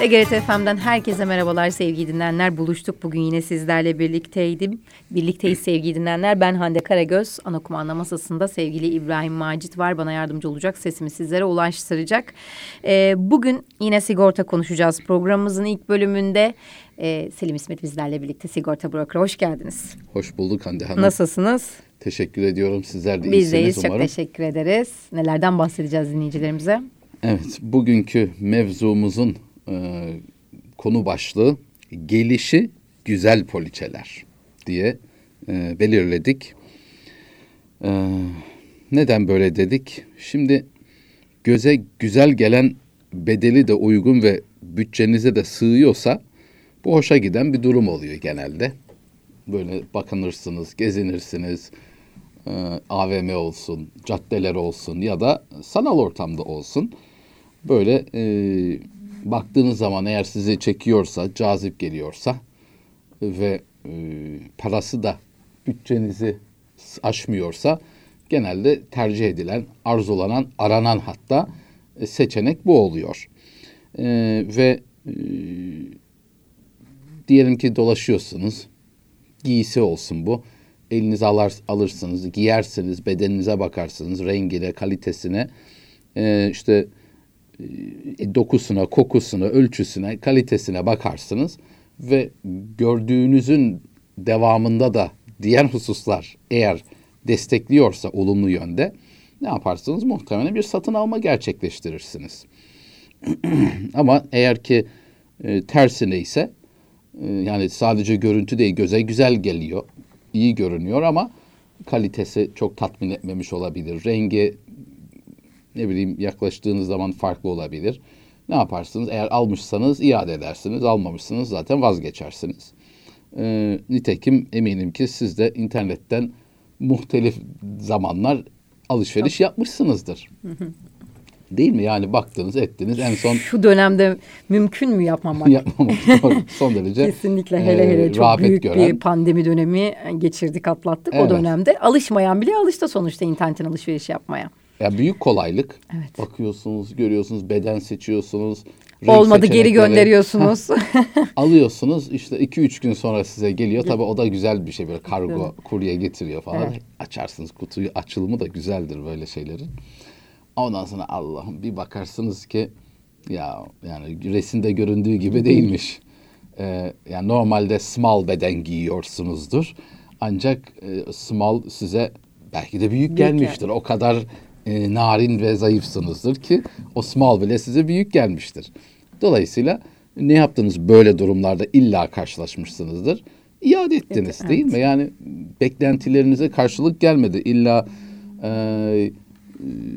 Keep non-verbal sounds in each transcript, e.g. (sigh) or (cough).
TGRT FM'den herkese merhabalar sevgili dinleyenler. Buluştuk bugün yine sizlerle birlikteydim. Birlikteyiz sevgili dinleyenler. Ben Hande Karagöz. Ana kumanda masasında sevgili İbrahim Macit var. Bana yardımcı olacak. Sesimi sizlere ulaştıracak. Ee, bugün yine sigorta konuşacağız. Programımızın ilk bölümünde e, Selim İsmet bizlerle birlikte sigorta broker. Hoş geldiniz. Hoş bulduk Hande Hanım. Nasılsınız? Teşekkür ediyorum. Sizler de Biz iyisiniz deyiz. umarım. Çok teşekkür ederiz. Nelerden bahsedeceğiz dinleyicilerimize? Evet, bugünkü mevzumuzun e, konu başlığı gelişi güzel poliçeler diye e, belirledik. E, neden böyle dedik? Şimdi göze güzel gelen bedeli de uygun ve bütçenize de sığıyorsa bu hoşa giden bir durum oluyor genelde. Böyle bakınırsınız, gezinirsiniz, e, AVM olsun, caddeler olsun ya da sanal ortamda olsun. Böyle e, baktığınız zaman eğer sizi çekiyorsa, cazip geliyorsa ve e, parası da bütçenizi aşmıyorsa genelde tercih edilen, arzulanan, aranan hatta e, seçenek bu oluyor. E, ve e, diyelim ki dolaşıyorsunuz, giysi olsun bu. Elinize alır, alırsınız, giyersiniz, bedeninize bakarsınız, rengine, kalitesine, e, işte e, dokusuna, kokusuna, ölçüsüne, kalitesine bakarsınız ve gördüğünüzün devamında da diğer hususlar eğer destekliyorsa olumlu yönde ne yaparsınız? Muhtemelen bir satın alma gerçekleştirirsiniz. (clears throat) Ama eğer ki e, tersine ise e, yani sadece görüntü değil göze güzel geliyor, iyi görünüyor ama kalitesi çok tatmin etmemiş olabilir. Rengi ne bileyim yaklaştığınız zaman farklı olabilir. Ne yaparsınız? Eğer almışsanız iade edersiniz. Almamışsınız zaten vazgeçersiniz. Ee, nitekim eminim ki siz de internetten muhtelif zamanlar alışveriş Çok. yapmışsınızdır. Değil mi? Yani baktınız, ettiniz. En son şu dönemde mümkün mü yapmamak? (laughs) yapmamak son derece. (laughs) Kesinlikle hele hele e, çok büyük gören. bir pandemi dönemi geçirdik, atlattık. Evet. O dönemde alışmayan bile alıştı sonuçta internetten alışveriş yapmaya. Ya büyük kolaylık. Evet. Bakıyorsunuz, görüyorsunuz, beden seçiyorsunuz. Olmadı geri gönderiyorsunuz. (laughs) alıyorsunuz işte iki üç gün sonra size geliyor. Tabii o da güzel bir şey böyle kargo, evet. kurye getiriyor falan. Evet. Açarsınız kutuyu açılımı da güzeldir böyle şeylerin. Ondan sonra Allah'ım bir bakarsınız ki ya yani resimde göründüğü gibi değilmiş. Ee, yani normalde small beden giyiyorsunuzdur. Ancak e, small size belki de büyük, büyük gelmiştir. Yani. O kadar e, narin ve zayıfsınızdır ki o small bile size büyük gelmiştir. Dolayısıyla ne yaptınız böyle durumlarda illa karşılaşmışsınızdır. İade ettiniz evet, değil mi? Yani beklentilerinize karşılık gelmedi. İlla e,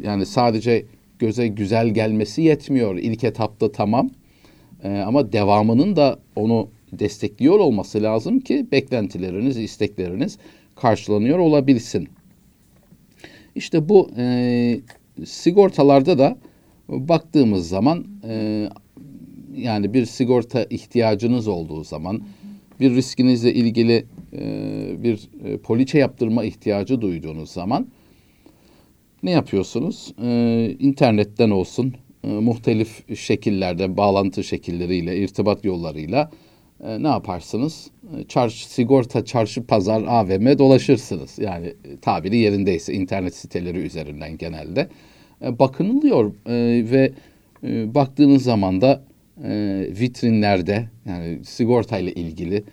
yani sadece göze güzel gelmesi yetmiyor. İlk etapta tamam. E, ama devamının da onu destekliyor olması lazım ki beklentileriniz, istekleriniz karşılanıyor olabilsin. İşte bu e, sigortalarda da baktığımız zaman e, yani bir sigorta ihtiyacınız olduğu zaman bir riskinizle ilgili e, bir e, poliçe yaptırma ihtiyacı duyduğunuz zaman ne yapıyorsunuz? E, internetten olsun, e, muhtelif şekillerde, bağlantı şekilleriyle, irtibat yollarıyla e, ne yaparsınız? E, çarşı, sigorta, çarşı, pazar, AVM dolaşırsınız. Yani e, tabiri yerindeyse internet siteleri üzerinden genelde. E, bakınılıyor e, ve e, baktığınız zaman da e, vitrinlerde yani sigortayla ilgili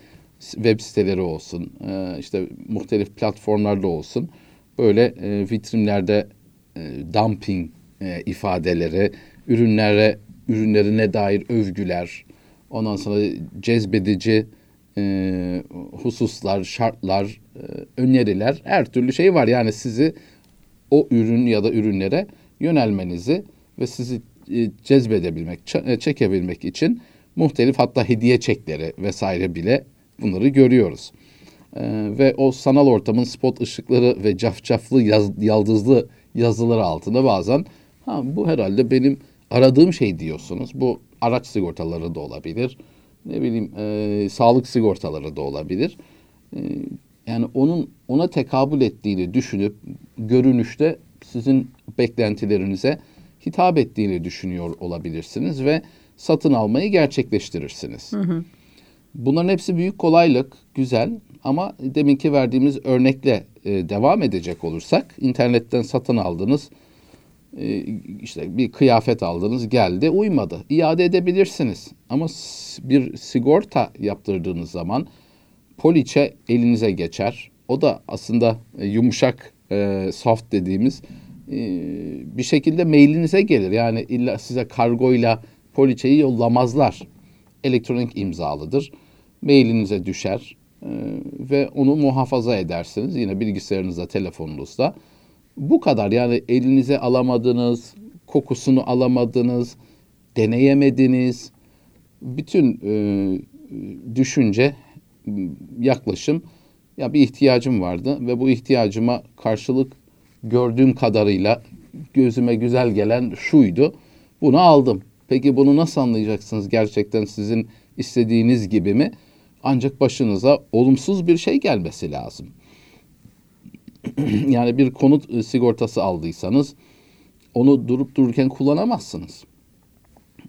web siteleri olsun, e, işte muhtelif platformlarda olsun böyle e, vitrinlerde e, dumping e, ifadeleri, ürünlere ürünlerine dair övgüler, Ondan sonra cezbedici e, hususlar, şartlar, e, öneriler, her türlü şey var. Yani sizi o ürün ya da ürünlere yönelmenizi ve sizi e, cezbedebilmek, e, çekebilmek için muhtelif hatta hediye çekleri vesaire bile bunları görüyoruz. E, ve o sanal ortamın spot ışıkları ve cafcaflı yaz, yaldızlı yazıları altında bazen ha, bu herhalde benim aradığım şey diyorsunuz. Bu araç sigortaları da olabilir. Ne bileyim e, sağlık sigortaları da olabilir. E, yani onun ona tekabül ettiğini düşünüp görünüşte sizin beklentilerinize hitap ettiğini düşünüyor olabilirsiniz ve satın almayı gerçekleştirirsiniz. Hı hı. Bunların hepsi büyük kolaylık, güzel ama deminki verdiğimiz örnekle e, devam edecek olursak internetten satın aldınız işte bir kıyafet aldınız geldi uymadı. İade edebilirsiniz. Ama bir sigorta yaptırdığınız zaman poliçe elinize geçer. O da aslında e, yumuşak e, soft dediğimiz e, bir şekilde mailinize gelir. Yani illa size kargoyla poliçeyi yollamazlar. Elektronik imzalıdır. Mailinize düşer ve onu muhafaza edersiniz. Yine bilgisayarınızda, telefonunuzda. Bu kadar yani elinize alamadınız, kokusunu alamadınız, deneyemediniz. Bütün e, düşünce, yaklaşım ya bir ihtiyacım vardı ve bu ihtiyacıma karşılık gördüğüm kadarıyla gözüme güzel gelen şuydu. Bunu aldım. Peki bunu nasıl anlayacaksınız gerçekten sizin istediğiniz gibi mi? Ancak başınıza olumsuz bir şey gelmesi lazım. (clears throat) yani bir konut e, sigortası aldıysanız onu durup dururken kullanamazsınız.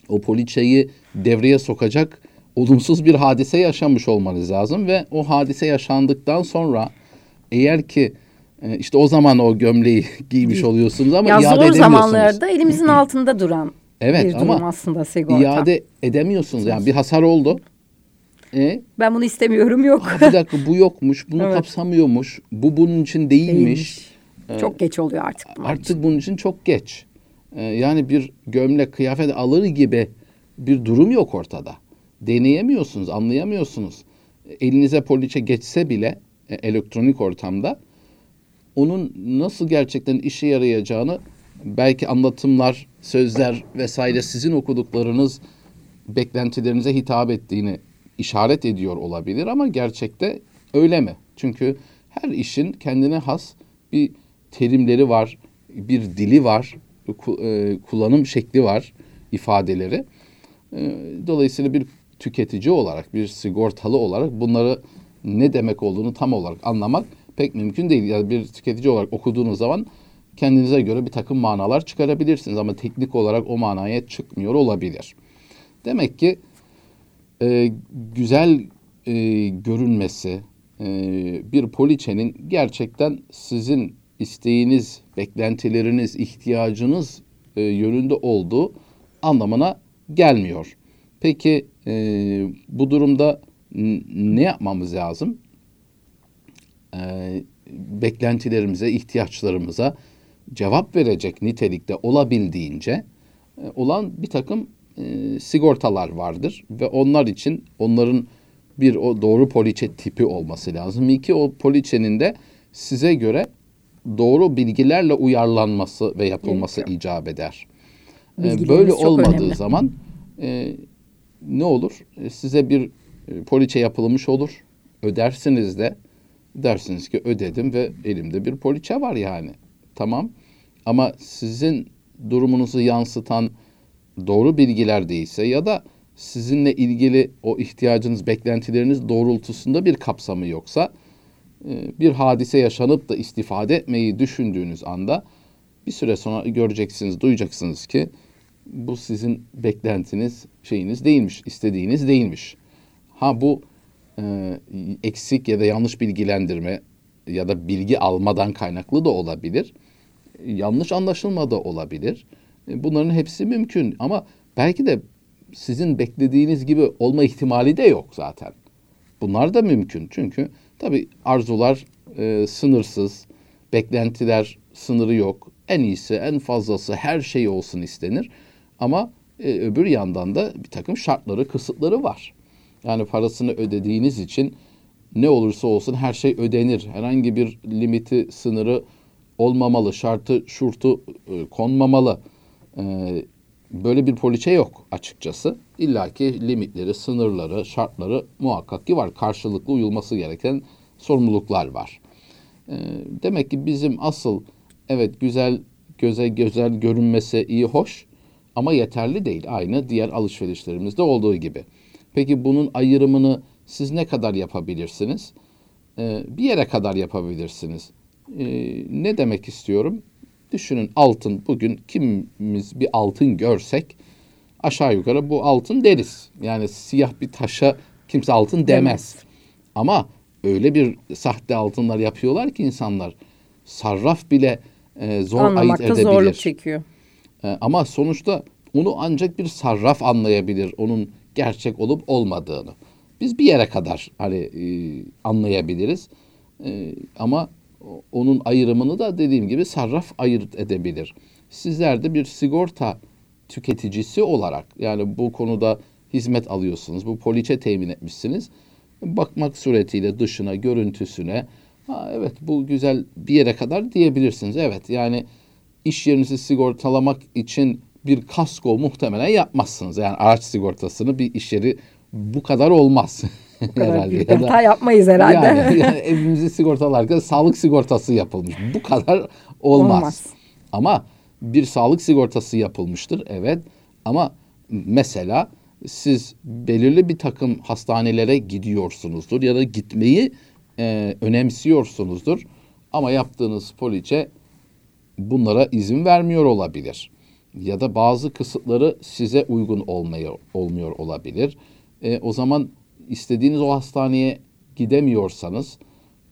O poliçeyi devreye sokacak olumsuz bir hadise yaşamış olmanız lazım ve o hadise yaşandıktan sonra eğer ki e, işte o zaman o gömleği (laughs) giymiş oluyorsunuz ama ya iade zor edemiyorsunuz. zamanlarda elimizin (clears throat) altında duran evet, bir durum ama aslında sigorta. iade edemiyorsunuz. Yani bir hasar oldu. E? Ben bunu istemiyorum yok. Ha, bir dakika bu yokmuş, (laughs) bunu evet. kapsamıyormuş, bu bunun için değilmiş. değilmiş. Ee, çok geç oluyor artık. Bunun artık için. bunun için çok geç. Ee, yani bir gömlek, kıyafet alır gibi bir durum yok ortada. Deneyemiyorsunuz, anlayamıyorsunuz. Elinize poliçe geçse bile e, elektronik ortamda onun nasıl gerçekten işe yarayacağını belki anlatımlar, sözler vesaire sizin okuduklarınız beklentilerinize hitap ettiğini işaret ediyor olabilir ama gerçekte öyle mi? Çünkü her işin kendine has bir terimleri var, bir dili var, e, kullanım şekli var, ifadeleri. E, dolayısıyla bir tüketici olarak, bir sigortalı olarak bunları ne demek olduğunu tam olarak anlamak pek mümkün değil. Yani bir tüketici olarak okuduğunuz zaman kendinize göre bir takım manalar çıkarabilirsiniz ama teknik olarak o manaya çıkmıyor olabilir. Demek ki e, güzel e, görünmesi, e, bir poliçenin gerçekten sizin isteğiniz, beklentileriniz, ihtiyacınız e, yönünde olduğu anlamına gelmiyor. Peki e, bu durumda ne yapmamız lazım? E, beklentilerimize, ihtiyaçlarımıza cevap verecek nitelikte olabildiğince e, olan bir takım e, sigortalar vardır ve onlar için onların bir o doğru poliçe tipi olması lazım. İki o poliçenin de size göre doğru bilgilerle uyarlanması ve yapılması Gerekiyor. icap eder. E, böyle olmadığı önemli. zaman e, ne olur? E, size bir e, poliçe yapılmış olur. Ödersiniz de dersiniz ki ödedim ve elimde bir poliçe var yani. Tamam. Ama sizin durumunuzu yansıtan doğru bilgiler değilse ya da sizinle ilgili o ihtiyacınız, beklentileriniz doğrultusunda bir kapsamı yoksa e, bir hadise yaşanıp da istifade etmeyi düşündüğünüz anda bir süre sonra göreceksiniz, duyacaksınız ki bu sizin beklentiniz, şeyiniz değilmiş, istediğiniz değilmiş. Ha bu e, eksik ya da yanlış bilgilendirme ya da bilgi almadan kaynaklı da olabilir. Yanlış anlaşılma da olabilir. E, bunların hepsi mümkün ama belki de sizin beklediğiniz gibi olma ihtimali de yok zaten. Bunlar da mümkün çünkü tabii arzular e, sınırsız, beklentiler sınırı yok. En iyisi, en fazlası her şey olsun istenir. Ama e, öbür yandan da bir takım şartları, kısıtları var. Yani parasını ödediğiniz için ne olursa olsun her şey ödenir. Herhangi bir limiti, sınırı olmamalı, şartı, şurtu e, konmamalı. Ee, böyle bir poliçe yok açıkçası. İlla ki limitleri, sınırları, şartları muhakkak ki var. Karşılıklı uyulması gereken sorumluluklar var. Ee, demek ki bizim asıl evet güzel göze güzel görünmesi iyi hoş ama yeterli değil. Aynı diğer alışverişlerimizde olduğu gibi. Peki bunun ayrımını siz ne kadar yapabilirsiniz? Ee, bir yere kadar yapabilirsiniz. Ee, ne demek istiyorum? Düşünün altın bugün kimimiz bir altın görsek aşağı yukarı bu altın deriz. Yani siyah bir taşa kimse altın demez. Ama öyle bir sahte altınlar yapıyorlar ki insanlar sarraf bile e, zor ayırt Anlamakta edebilir. zorluk çekiyor. E, ama sonuçta onu ancak bir sarraf anlayabilir. Onun gerçek olup olmadığını. Biz bir yere kadar hani e, anlayabiliriz. E, ama onun ayrımını da dediğim gibi sarraf ayırt edebilir. Sizler de bir sigorta tüketicisi olarak yani bu konuda hizmet alıyorsunuz. Bu poliçe temin etmişsiniz. Bakmak suretiyle dışına, görüntüsüne ha evet bu güzel bir yere kadar diyebilirsiniz. Evet yani iş yerinizi sigortalamak için bir kasko muhtemelen yapmazsınız. Yani araç sigortasını bir iş yeri bu kadar olmaz. (laughs) Bu (laughs) kadar büyük bir hata yapmayız herhalde. Yani, (laughs) yani evimizi sigortalarken sağlık sigortası yapılmış. Bu kadar olmaz. Olmaz. Ama bir sağlık sigortası yapılmıştır evet. Ama mesela siz belirli bir takım hastanelere gidiyorsunuzdur ya da gitmeyi e, önemsiyorsunuzdur. Ama yaptığınız poliçe bunlara izin vermiyor olabilir. Ya da bazı kısıtları size uygun olmuyor, olmuyor olabilir. E, o zaman istediğiniz o hastaneye gidemiyorsanız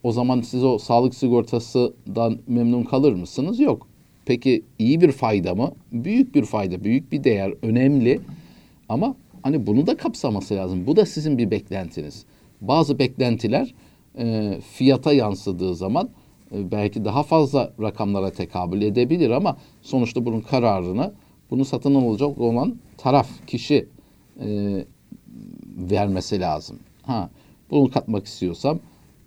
o zaman siz o sağlık sigortasından memnun kalır mısınız? Yok. Peki iyi bir fayda mı? Büyük bir fayda, büyük bir değer, önemli. Ama hani bunu da kapsaması lazım. Bu da sizin bir beklentiniz. Bazı beklentiler e, fiyata yansıdığı zaman e, belki daha fazla rakamlara tekabül edebilir ama sonuçta bunun kararını bunu satın alacak olan taraf, kişi e, vermesi lazım. Ha, bunu katmak istiyorsam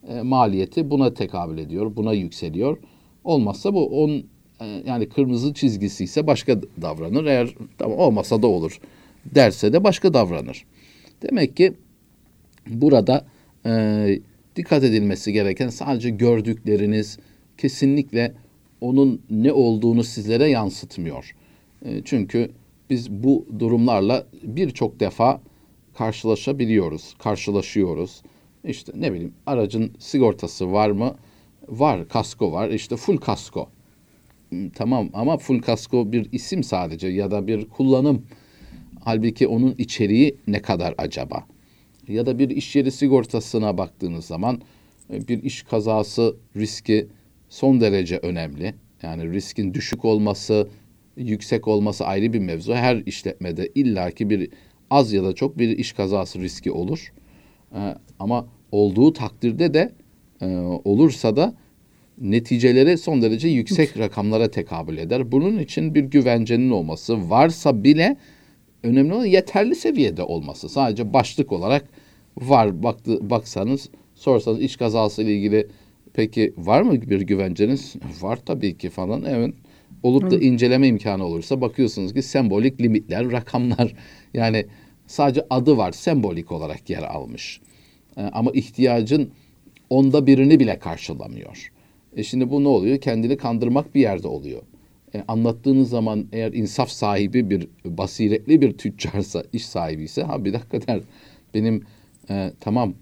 e, maliyeti buna tekabül ediyor, buna yükseliyor. Olmazsa bu on e, yani kırmızı çizgisi ise başka davranır. Eğer tamam olmasa da olur derse de başka davranır. Demek ki burada e, dikkat edilmesi gereken sadece gördükleriniz kesinlikle onun ne olduğunu sizlere yansıtmıyor. E, çünkü biz bu durumlarla birçok defa karşılaşabiliyoruz, karşılaşıyoruz. İşte ne bileyim aracın sigortası var mı? Var, kasko var. İşte full kasko. Hmm, Tamam ama full kasko bir isim sadece ya da bir kullanım. Halbuki onun içeriği ne kadar acaba? Ya da bir iş yeri sigortasına baktığınız zaman e, bir iş kazası riski son derece önemli. Yani riskin düşük olması, yüksek olması ayrı bir mevzu. Her işletmede illaki bir az ya da çok bir iş kazası riski olur. Ee, ama olduğu takdirde de e, olursa da neticeleri son derece yüksek rakamlara tekabül eder. Bunun için bir güvencenin olması varsa bile önemli olan yeterli seviyede olması. Sadece başlık olarak var baktı, baksanız sorsanız iş kazası ile ilgili peki var mı bir güvenceniz? Var tabii ki falan. Evet. Olup da inceleme imkanı olursa bakıyorsunuz ki sembolik limitler, rakamlar (laughs) yani sadece adı var sembolik olarak yer almış. Ee, ama ihtiyacın onda birini bile karşılamıyor. E şimdi bu ne oluyor? Kendini kandırmak bir yerde oluyor. E, anlattığınız zaman eğer insaf sahibi bir basiretli bir tüccarsa, iş sahibi ise ha bir dakika der. Benim e, tamam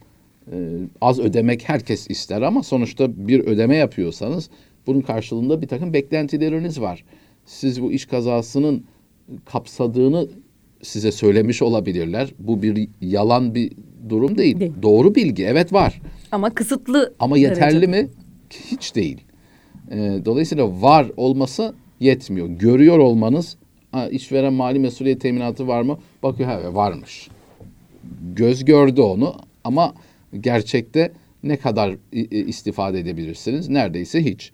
e, az ödemek herkes ister ama sonuçta bir ödeme yapıyorsanız bunun karşılığında bir takım beklentileriniz var. Siz bu iş kazasının kapsadığını size söylemiş olabilirler. Bu bir yalan bir durum değil. Değil. Doğru bilgi evet var. Ama kısıtlı. Ama yeterli derecede. mi? Hiç değil. Ee, dolayısıyla var olması yetmiyor. Görüyor olmanız, ha, işveren mali mesuliyet teminatı var mı? Bakıyor ha, varmış. Göz gördü onu ama gerçekte ne kadar istifade edebilirsiniz? Neredeyse hiç.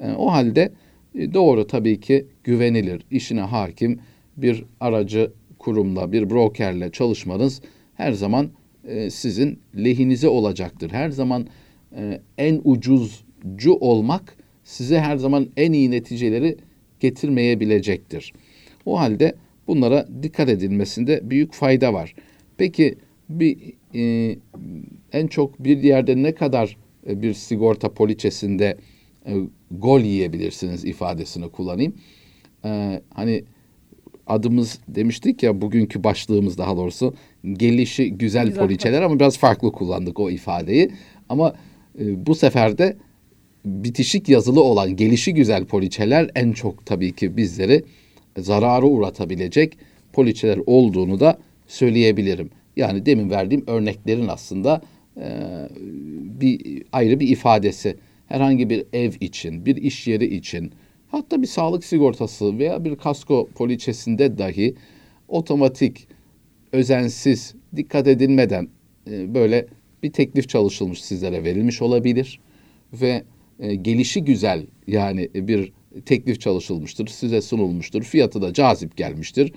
Ee, o halde e, doğru tabii ki güvenilir, işine hakim bir aracı kurumla, bir brokerle çalışmanız her zaman e, sizin lehinize olacaktır. Her zaman e, en ucuzcu olmak size her zaman en iyi neticeleri getirmeyebilecektir. O halde bunlara dikkat edilmesinde büyük fayda var. Peki bir e, en çok bir yerde ne kadar e, bir sigorta poliçesinde e, gol yiyebilirsiniz ifadesini kullanayım. E, hani adımız demiştik ya bugünkü başlığımız daha doğrusu gelişi güzel, Güzel, poliçeler ama biraz farklı kullandık o ifadeyi. Ama e, bu sefer de bitişik yazılı olan gelişi güzel poliçeler en çok tabii ki bizleri zarara uğratabilecek poliçeler olduğunu da söyleyebilirim. Yani demin verdiğim örneklerin aslında e, bir ayrı bir ifadesi. Herhangi bir ev için, bir iş yeri için, hatta bir sağlık sigortası veya bir kasko poliçesinde dahi otomatik, özensiz, dikkat edilmeden e, böyle bir teklif çalışılmış sizlere verilmiş olabilir ve e, gelişi güzel yani bir teklif çalışılmıştır, size sunulmuştur, fiyatı da cazip gelmiştir.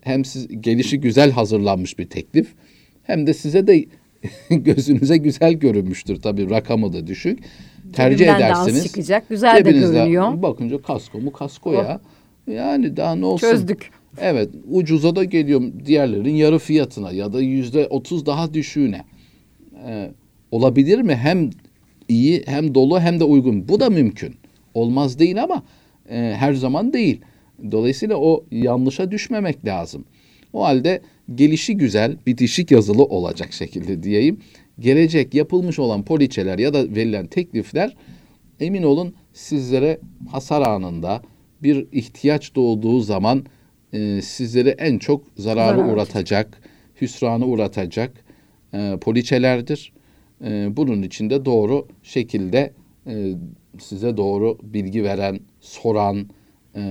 Hem siz gelişi güzel hazırlanmış bir teklif hem de size de (laughs) gözünüze güzel görünmüştür tabii rakamı da düşük. Tercih de edersiniz. az çıkacak. Güzel de Cebinizde görünüyor. Bakınca kasko mu kasko ya. Yani daha ne olsun. Çözdük. Evet ucuza da geliyor diğerlerin yarı fiyatına ya da yüzde otuz daha düşüğüne. Ee, olabilir mi? Hem iyi hem dolu hem de uygun. Bu da mümkün. Olmaz değil ama e, her zaman değil. Dolayısıyla o yanlışa düşmemek lazım. O halde gelişi güzel, bitişik yazılı olacak şekilde diyeyim. Gelecek yapılmış olan poliçeler ya da verilen teklifler emin olun sizlere hasar anında bir ihtiyaç doğduğu zaman e, sizleri en çok zararı Zarar uğratacak, hüsranı uğratacak e, poliçelerdir. E, bunun için de doğru şekilde e, size doğru bilgi veren, soran e,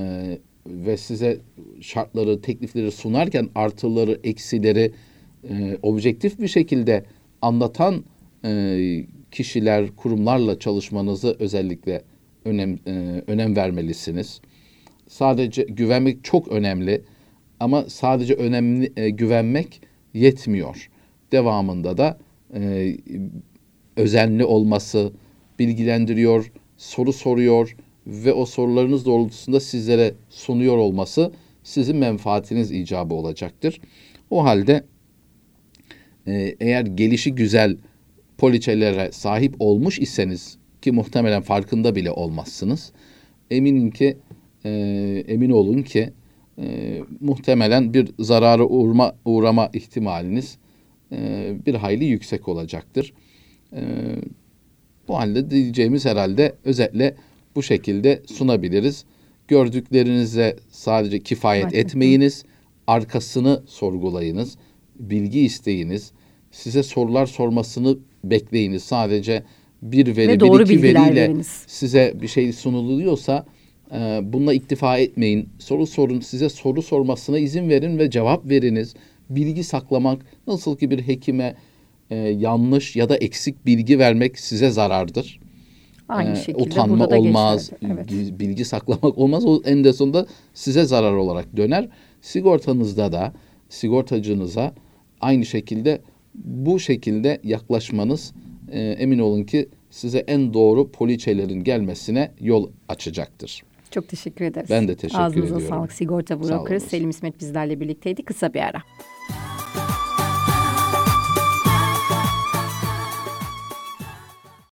ve size şartları, teklifleri sunarken artıları, eksileri e, objektif bir şekilde anlatan e, kişiler, kurumlarla çalışmanızı özellikle önem e, önem vermelisiniz. Sadece güvenmek çok önemli ama sadece önemli e, güvenmek yetmiyor. Devamında da e, özenli olması, bilgilendiriyor, soru soruyor ve o sorularınız doğrultusunda sizlere sunuyor olması sizin menfaatiniz icabı olacaktır. O halde e, eğer gelişi güzel poliçelere sahip olmuş iseniz ki muhtemelen farkında bile olmazsınız. Eminim ki e, emin olun ki e, muhtemelen bir zarara uğrama, uğrama ihtimaliniz e, bir hayli yüksek olacaktır. E, bu halde diyeceğimiz herhalde özetle bu şekilde sunabiliriz. Gördüklerinize sadece kifayet etmeyiniz. Arkasını sorgulayınız. Bilgi isteyiniz. Size sorular sormasını bekleyiniz. Sadece bir veri, Ve bir iki veriyle veriniz. size bir şey sunuluyorsa e, bununla iktifa etmeyin. Soru sorun, size soru sormasına izin verin ve cevap veriniz. Bilgi saklamak nasıl ki bir hekime e, yanlış ya da eksik bilgi vermek size zarardır. Aynı Ee, şekilde utanma burada da olmaz, geçerli. Evet. gi- bilgi saklamak olmaz. O en de sonunda size zarar olarak döner. Sigortanızda da sigortacınıza aynı şekilde bu şekilde yaklaşmanız e, emin olun ki size en doğru poliçelerin gelmesine yol açacaktır. Çok teşekkür ederiz. Ben de teşekkür Ağzınıza ediyorum. sağlık. Sigorta olunuz. Selim İsmet bizlerle birlikteydi. Kısa bir ara.